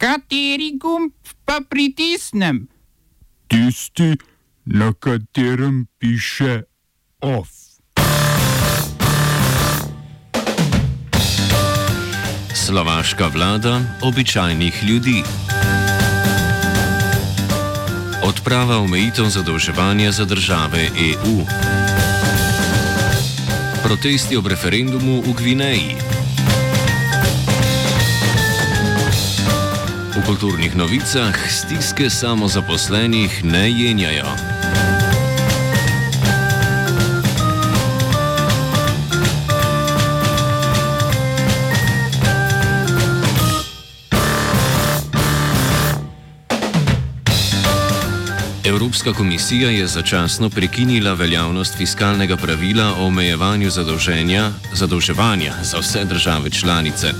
Kateri gumb pa pritisnem? Tisti, na katerem piše OF. Slovaška vlada običajnih ljudi. Odprava omejitev zadolževanja za države EU. Protesti ob referendumu v Gvineji. V kulturnih novicah stiske samozaposlenih ne jenjajo. Evropska komisija je začasno prekinila veljavnost fiskalnega pravila o omejevanju zadolževanja za vse države članice.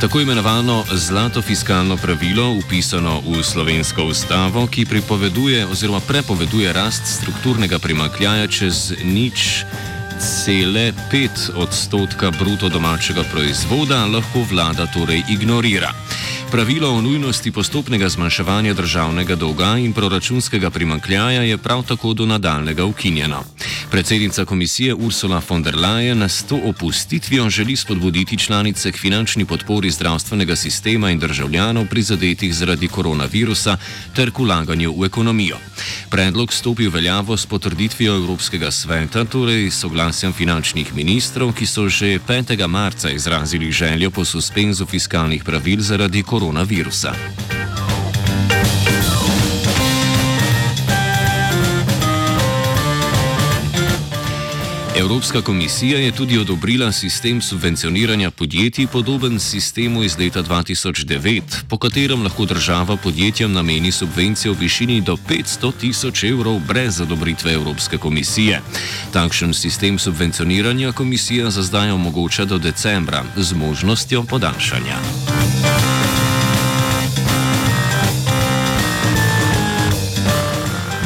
Tako imenovano zlato fiskalno pravilo, upisano v slovensko ustavo, ki pripoveduje oziroma prepoveduje rast strukturnega primakljaja čez nič. Cele pet odstotka bruto domačega proizvoda lahko vlada torej ignorira. Pravilo o nujnosti postopnega zmanjševanja državnega dolga in proračunskega primankljaja je prav tako do nadaljnega ukinjeno. Predsednica komisije Ursula von der Leyen s to opustitvijo želi spodbuditi članice k finančni podpori zdravstvenega sistema in državljanov prizadetih zaradi koronavirusa ter k ulaganju v ekonomijo. Predlog stopi v veljavo s potrditvijo Evropskega sveta, torej soglasjem finančnih ministrov, ki so že 5. marca izrazili željo po suspenzu fiskalnih pravil zaradi koronavirusa koronavirusa. Evropska komisija je tudi odobrila sistem subvencioniranja podjetij, podoben sistemu iz leta 2009, po katerem lahko država podjetjem nameni subvencijo v višini do 500 tisoč evrov brez odobritve Evropske komisije. Takšen sistem subvencioniranja komisija za zdaj omogoča do decembra z možnostjo podaljšanja.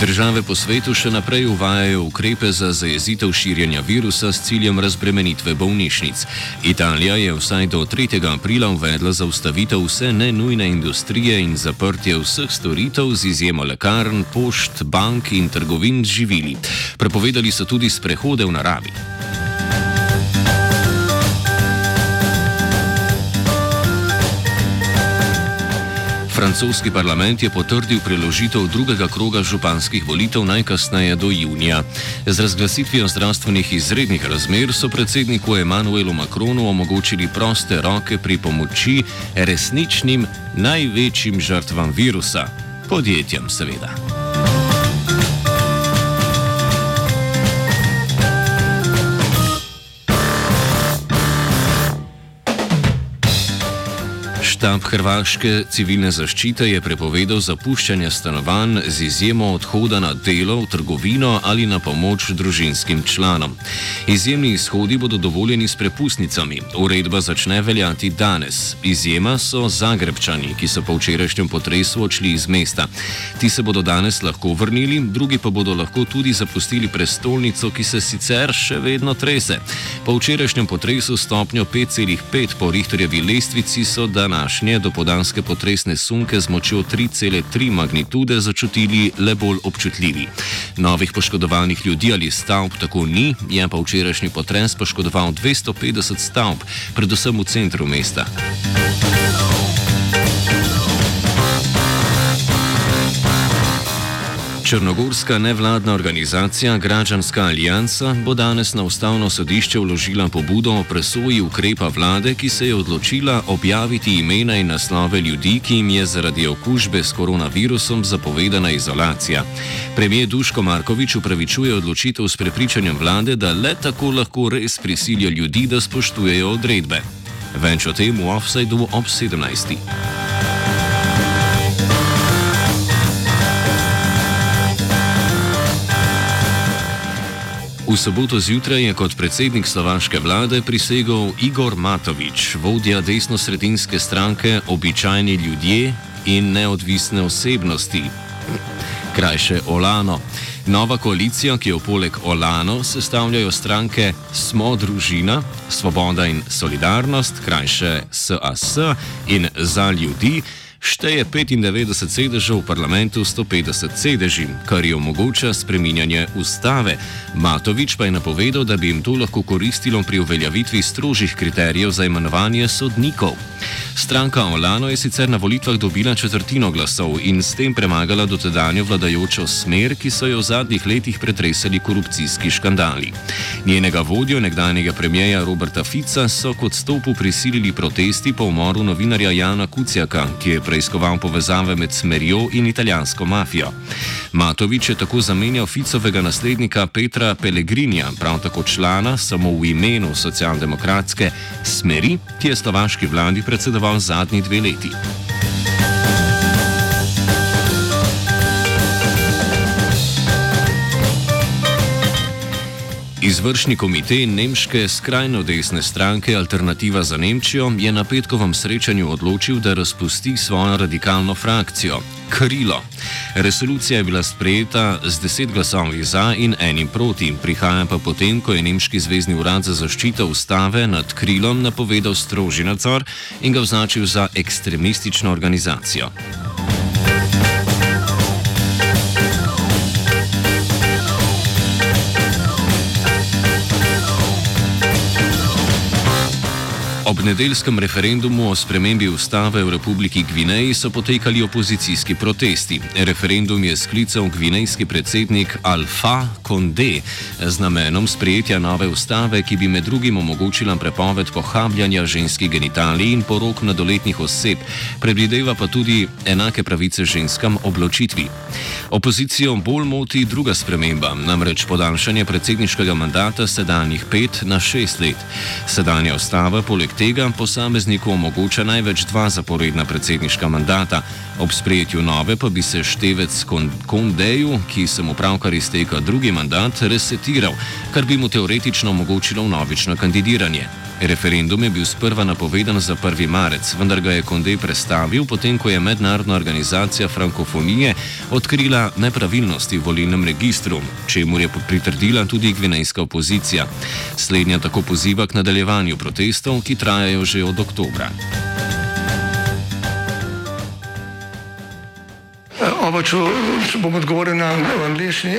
Države po svetu še naprej uvajajo ukrepe za zajezitev širjenja virusa s ciljem razbremenitve bolnišnic. Italija je vsaj do 3. aprila uvedla zaustavitev vse nenujne industrije in zaprtje vseh storitev z izjemo lekarn, pošt, bank in trgovin z živili. Prepovedali so tudi sprehode v naravi. Francoski parlament je potrdil preložitev drugega kroga županskih volitev najkasneje do junija. Z razglasitvijo zdravstvenih izrednih razmer so predsedniku Emanuelu Macronu omogočili proste roke pri pomoči resničnim največjim žrtvam virusa, podjetjem seveda. Štab Hrvaške civilne zaščite je prepovedal zapuščanje stanovanj z izjemo odhoda na delo, v trgovino ali na pomoč družinskim članom. Izjemni izhodi bodo dovoljeni s prepustnicami. Uredba začne veljati danes. Izjema so zagrebčani, ki so po včerajšnjem potresu odšli iz mesta. Ti se bodo danes lahko vrnili, drugi pa bodo lahko tudi zapustili prestolnico, ki se sicer še vedno trese. Po včerajšnjem potresu stopnjo 5,5 po Richterjevi lestvici so današnji današnje dopodanske potresne sunke z močjo 3,3 magnitude začutili le bolj občutljivi. Novih poškodovanih ljudi ali stavb tako ni, je pa včerajšnji potres poškodoval 250 stavb, predvsem v centru mesta. Črnogorska nevladna organizacija Građanska alijansa bo danes na ustavno sodišče vložila pobudo o presoji ukrepa vlade, ki se je odločila objaviti imena in naslove ljudi, ki jim je zaradi okužbe s koronavirusom zapovedana izolacija. Premijer Duško Markovič upravičuje odločitev s prepričanjem vlade, da le tako lahko res prisilja ljudi, da spoštujejo odredbe. Več o tem v offsajdu ob 17. V soboto zjutraj je kot predsednik slovaške vlade prisegel Igor Matovič, vodja desno-sredinske stranke Običajni ljudje in neodvisne osebnosti, krajše Olano. Nova koalicija, ki jo poleg Olano sestavljajo stranke Smo družina, Svoboda in solidarnost, krajše SAS in Za ljudi, Šteje 95 sedežev v parlamentu, 150 sedeži, kar je omogoča spreminjanje ustave. Matovič pa je napovedal, da bi jim to lahko koristilo pri uveljavitvi strožjih kriterijev za imenovanje sodnikov. Stranka Olano je sicer na volitvah dobila četrtino glasov in s tem premagala dotedanjo vladajočo smer, ki so jo v zadnjih letih pretresali korupcijski škandali. Njenega vodjo, nekdanjega premijeja Roberta Fica, so kot stopu prisilili protesti po umoru novinarja Jana Kucijaka, ki je preiskoval povezave med smerjo in italijansko mafijo. Matovič je tako zamenjal Ficovega naslednika Petra Pellegrinja, prav tako člana samo v imenu socialdemokratske smeri, ki je slovaški vladi predsedoval zadnji dve leti. Izvršni komitej nemške skrajno desne stranke Alternativa za Nemčijo je na petkovem srečanju odločil, da razpusti svojo radikalno frakcijo Krilo. Resolucija je bila sprejeta z deset glasovi za in enim proti, prihaja pa potem, ko je Nemški zvezdni urad za zaščito ustave nad Krilom napovedal strožji nadzor in ga označil za ekstremistično organizacijo. Nedeljskem referendumu o spremembi ustave v Republiki Gvineji so potekali opozicijski protesti. Referendum je sklical gvinejski predsednik Alfa Conde z namenom sprejetja nove ustave, ki bi med drugim omogočila prepoved pohabljanja ženskih genitalij in porok mladoletnih oseb, predvideva pa tudi enake pravice ženskam obločitvi. Opozicijo bolj moti druga sprememba, namreč podaljšanje predsedniškega mandata sedanjih pet na šest let. Sedanja ustava poleg tega posamezniku omogoča največ dva zaporedna predsedniška mandata, ob sprejetju nove pa bi se števec Kondeju, ki se mu pravkar izteka drugi mandat, resetiral, kar bi mu teoretično omogočilo novično kandidiranje. Referendum je bil sprva napovedan za 1. marec, vendar ga je Kondej prestavil, potem ko je mednarodna organizacija frankofonije odkrila nepravilnosti v volilnem registru, čemu je pritrdila tudi gvinejska opozicija. Slednja tako poziva k nadaljevanju protestov, ki trajajo že od oktobra. Oba, če, če bom odgovoril na angliški.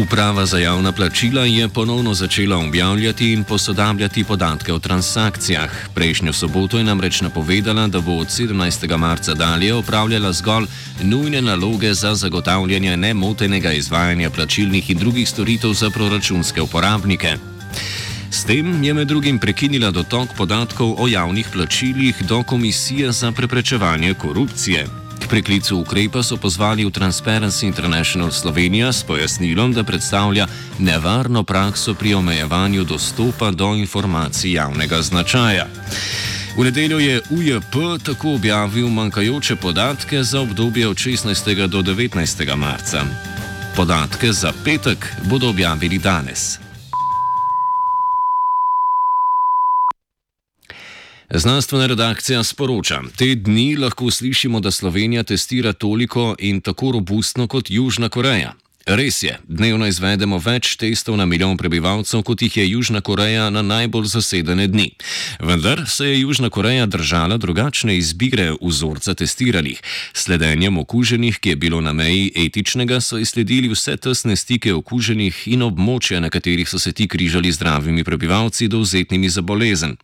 Uprava za javna plačila je ponovno začela objavljati in posodabljati podatke o transakcijah. Prejšnjo soboto je namreč napovedala, da bo od 17. marca dalje opravljala zgolj nujne naloge za zagotavljanje nemotenega izvajanja plačilnih in drugih storitev za proračunske uporabnike. S tem je med drugim prekinila dotok podatkov o javnih plačilih do Komisije za preprečevanje korupcije. Preklicu ukrepa so pozvali v Transparency International Slovenija s pojasnilom, da predstavlja nevarno prakso pri omejevanju dostopa do informacij javnega značaja. V nedeljo je UJP tako objavil manjkajoče podatke za obdobje od 16. do 19. marca. Podatke za petek bodo objavili danes. Znanstvena redakcija sporoča: Te dni lahko slišimo, da Slovenija testira toliko in tako robustno kot Južna Koreja. Res je, dnevno izvedemo več testov na milijon prebivalcev, kot jih je Južna Koreja na najbolj zasedene dni. Vendar se je Južna Koreja držala drugačne izbire vzorca testiranih. Sledenjem okuženih, ki je bilo na meji etičnega, so izsledili vse tesne stike okuženih in območja, na katerih so se ti križali zdravimi prebivalci, dovzetnimi za bolezen.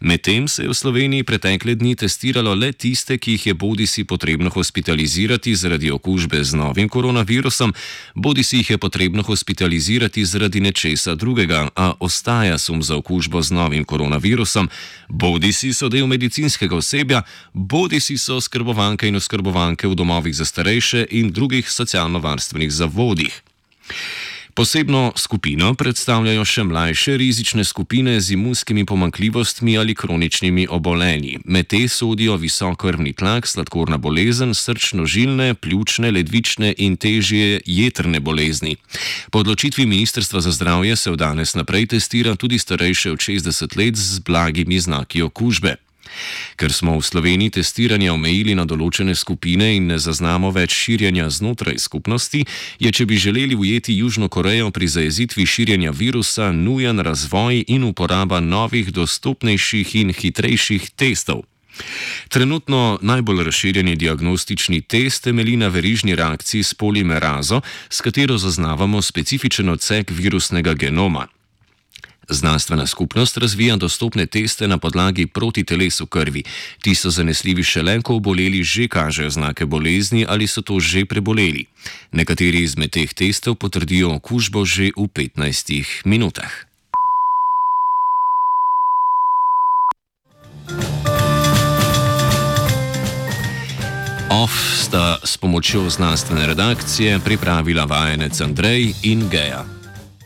Medtem se je v Sloveniji pretekle dni testiralo le tiste, ki jih je bodi si potrebno hospitalizirati zaradi okužbe z novim koronavirusom, bodi si jih je potrebno hospitalizirati zaradi nečesa drugega, a ostaja sum za okužbo z novim koronavirusom, bodi si so del medicinskega osebja, bodi si so skrbovanke in oskrbovanke v domovih za starejše in drugih socialno-varstvenih zavodih. Posebno skupino predstavljajo še mlajše rizične skupine z imunskimi pomankljivostmi ali kroničnimi obolenji. Med te sodijo visok krvni tlak, sladkorna bolezen, srčno-žilne, pljučne, ledvične in težje jetrne bolezni. Po odločitvi Ministrstva za zdravje se od danes naprej testira tudi starejše od 60 let z blagimi znaki okužbe. Ker smo v Sloveniji testiranje omejili na določene skupine in ne zaznamo več širjenja znotraj skupnosti, je, če bi želeli ujeti Južno Korejo pri zajezitvi širjenja virusa, nujen razvoj in uporaba novih, dostopnejših in hitrejših testov. Trenutno najbolj razširjeni diagnostični test temelji na verižni reakciji s polimerazo, s katero zaznavamo specifičen odsek virusnega genoma. Znanstvena skupnost razvija dostopne teste na podlagi protiteles v krvi. Ti so zanesljivi šele, ko oboleli že kažejo znake bolezni ali so to že preboleli. Nekateri izmed teh testov potrdijo okužbo že v 15 minutah. OF sta s pomočjo znanstvene redakcije pripravila vajenec Andrej in Geja.